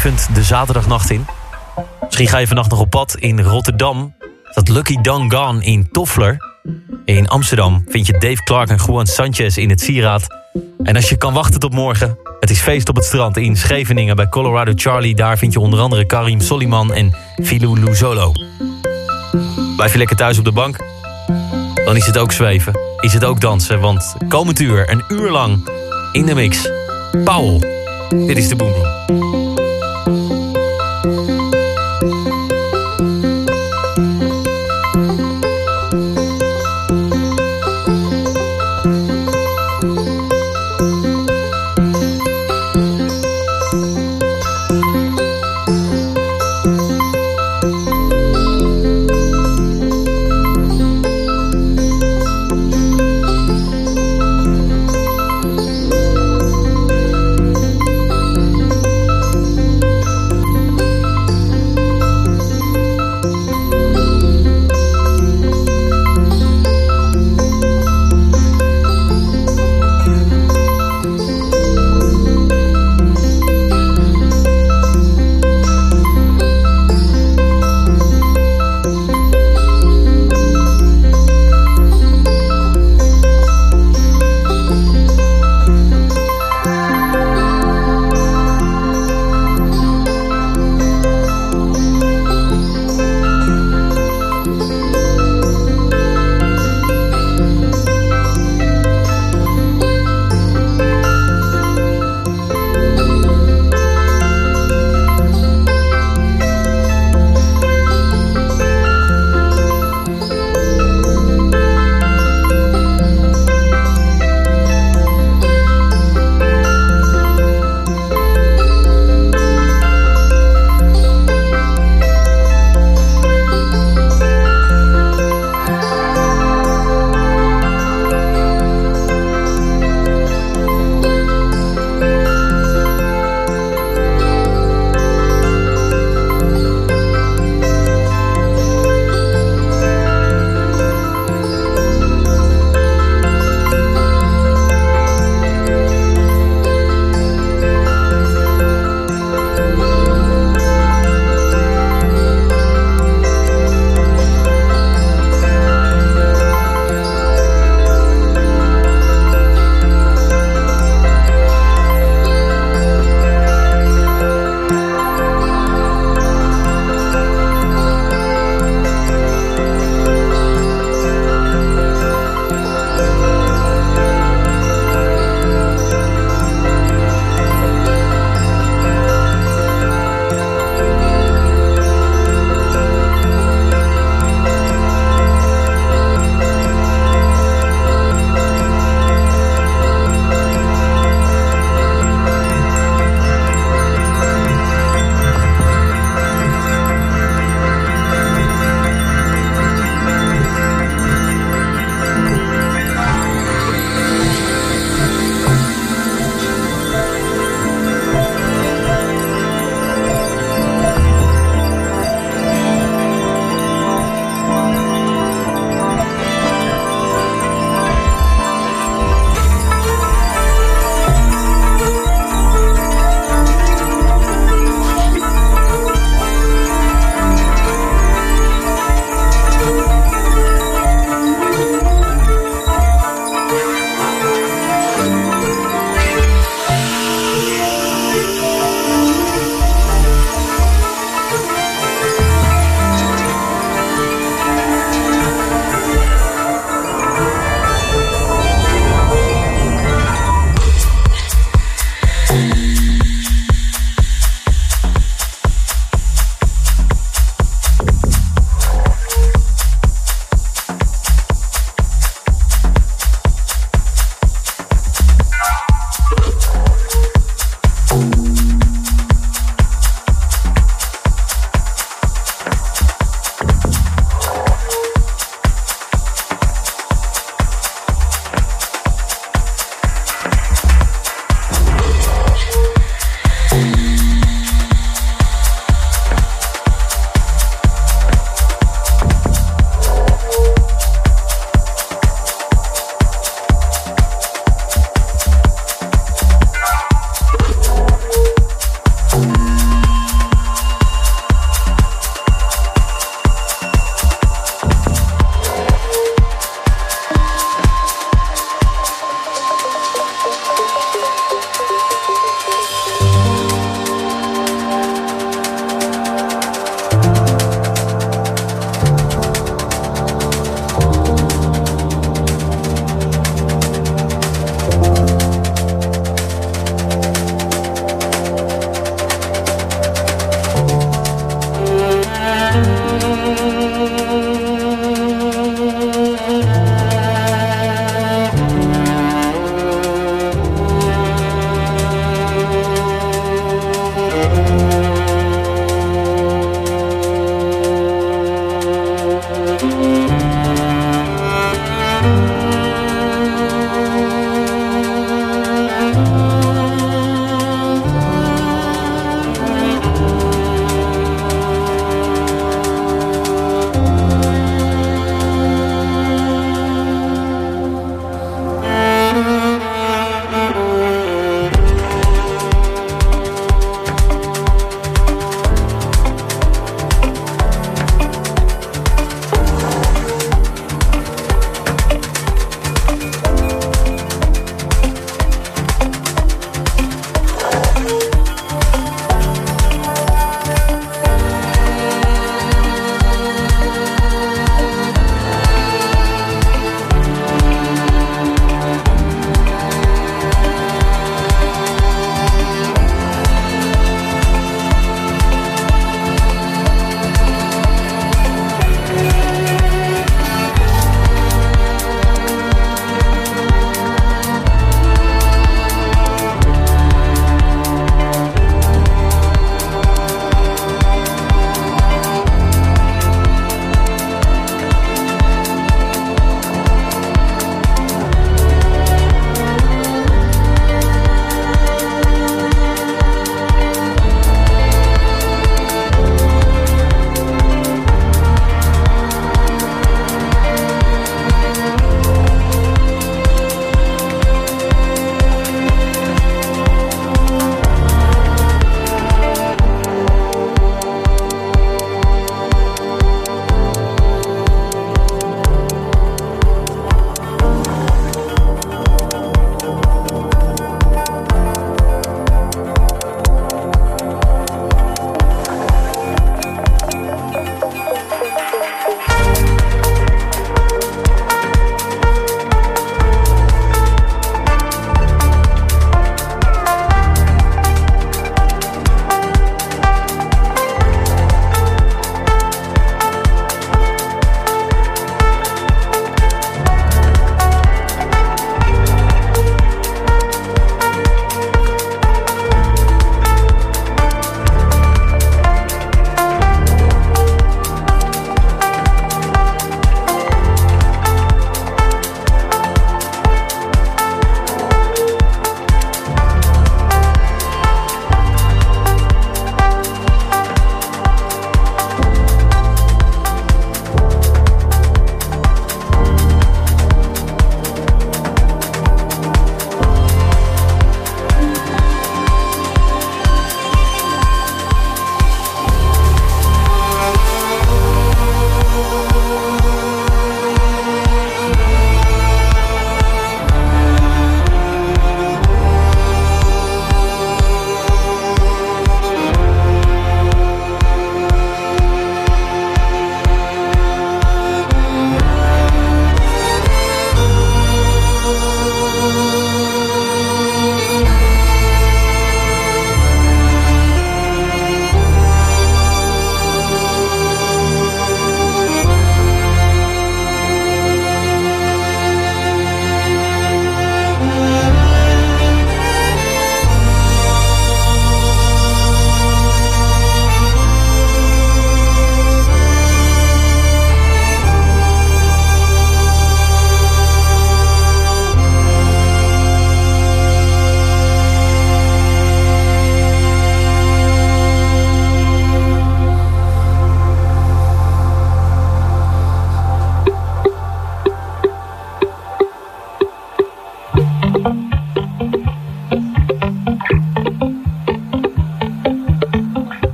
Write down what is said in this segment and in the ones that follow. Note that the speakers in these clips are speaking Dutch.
zwevend de zaterdagnacht in. Misschien ga je vannacht nog op pad in Rotterdam. Dat Lucky Gone in Toffler. In Amsterdam vind je Dave Clark en Juan Sanchez in het Sieraad. En als je kan wachten tot morgen... het is feest op het strand in Scheveningen bij Colorado Charlie. Daar vind je onder andere Karim Soliman en Filou Luzolo. Blijf je lekker thuis op de bank? Dan is het ook zweven, is het ook dansen. Want komend uur, een uur lang, in de mix... Paul, dit is de Boom Boom.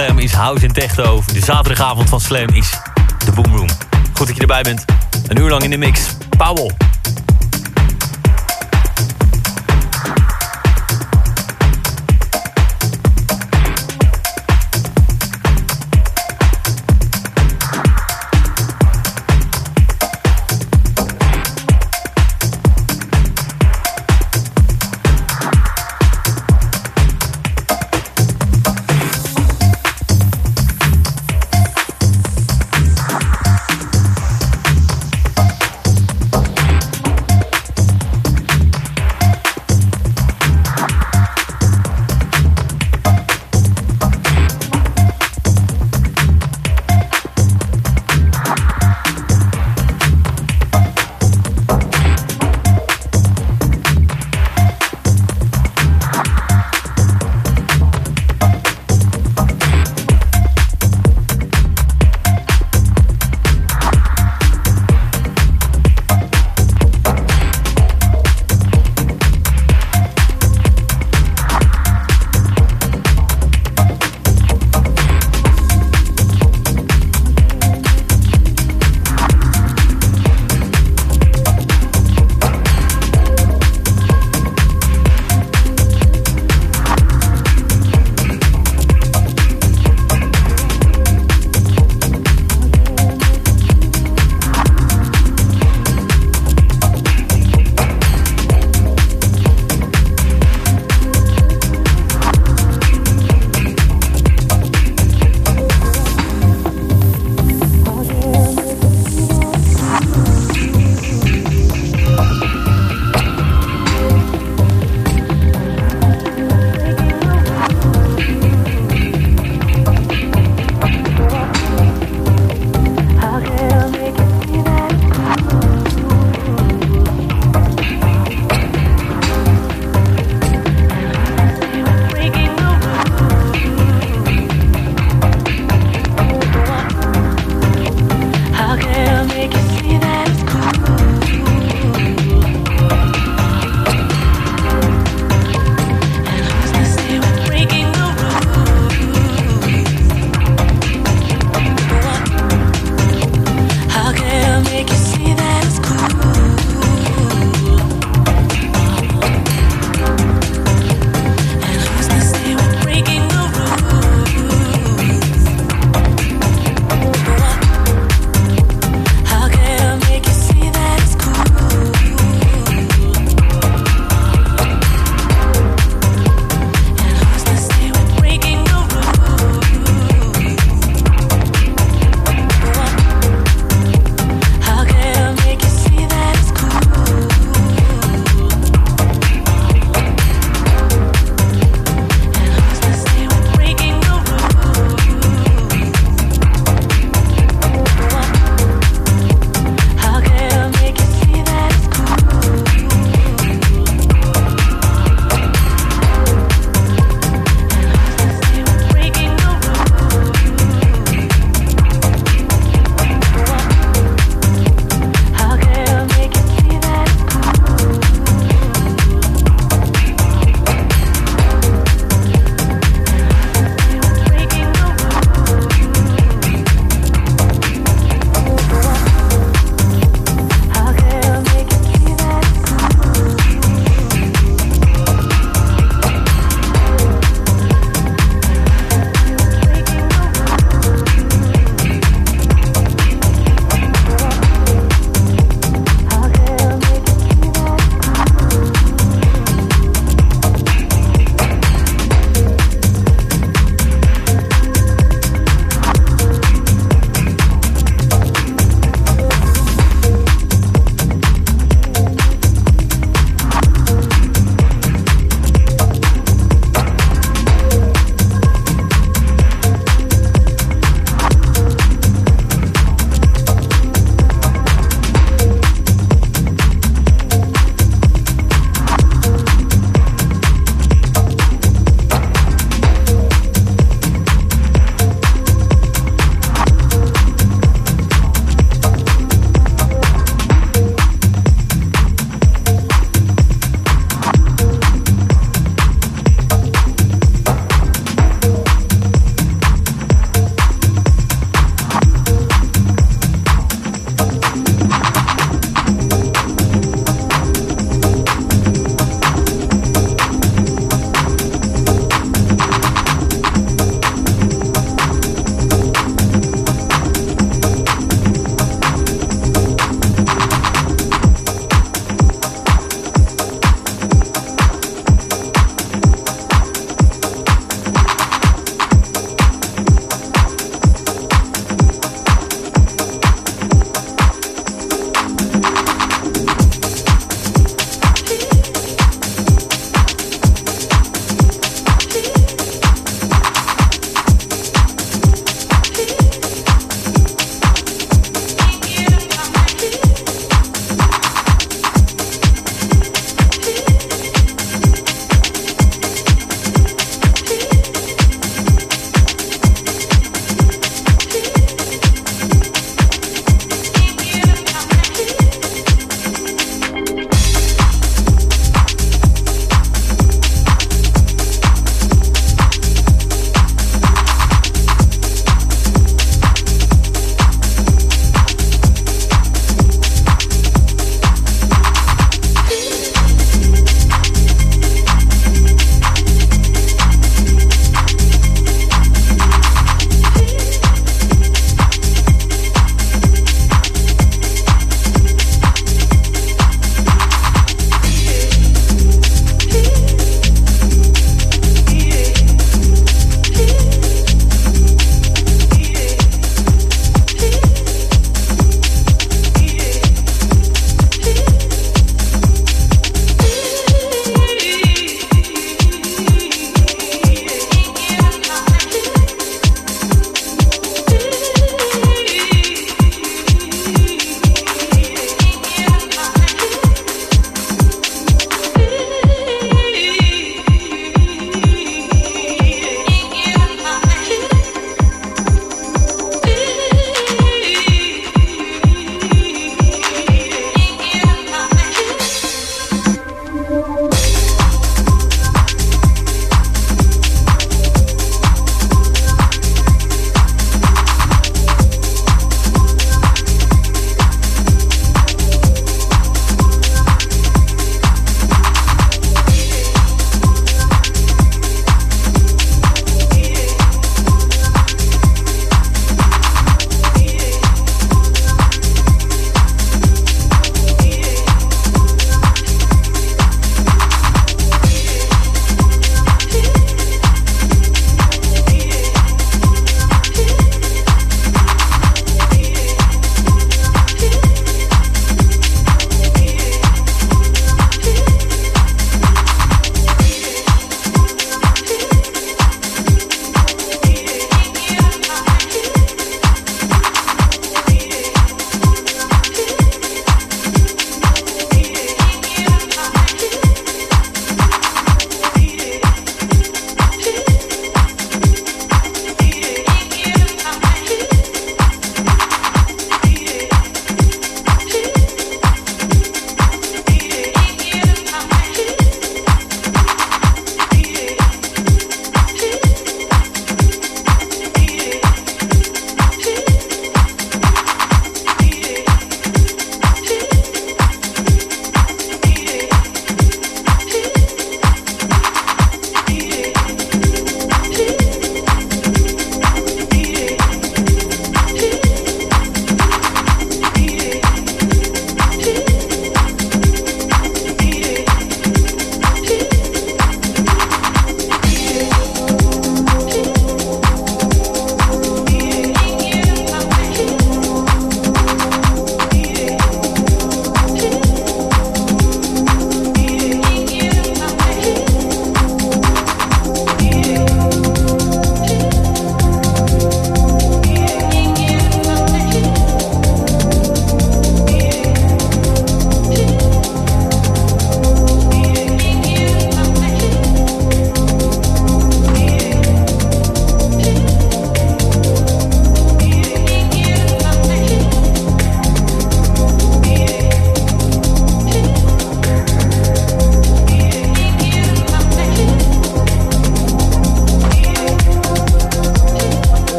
Slam is House en Techno. De zaterdagavond van Slam is de Boom Room. Goed dat je erbij bent. Een uur lang in de mix. Powell.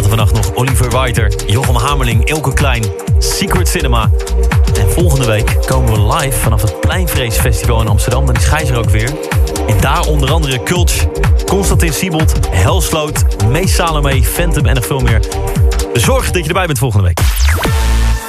Later vannacht nog Oliver Weiter, Jochem Hamerling, Elke Klein, Secret Cinema. En volgende week komen we live vanaf het Pleinvrees Festival in Amsterdam. Dan is Gijs er ook weer. En daar onder andere Kulch, Constantin Siebold, Helsloot, Mees Salome, Phantom en nog veel meer. Zorg dat je erbij bent volgende week.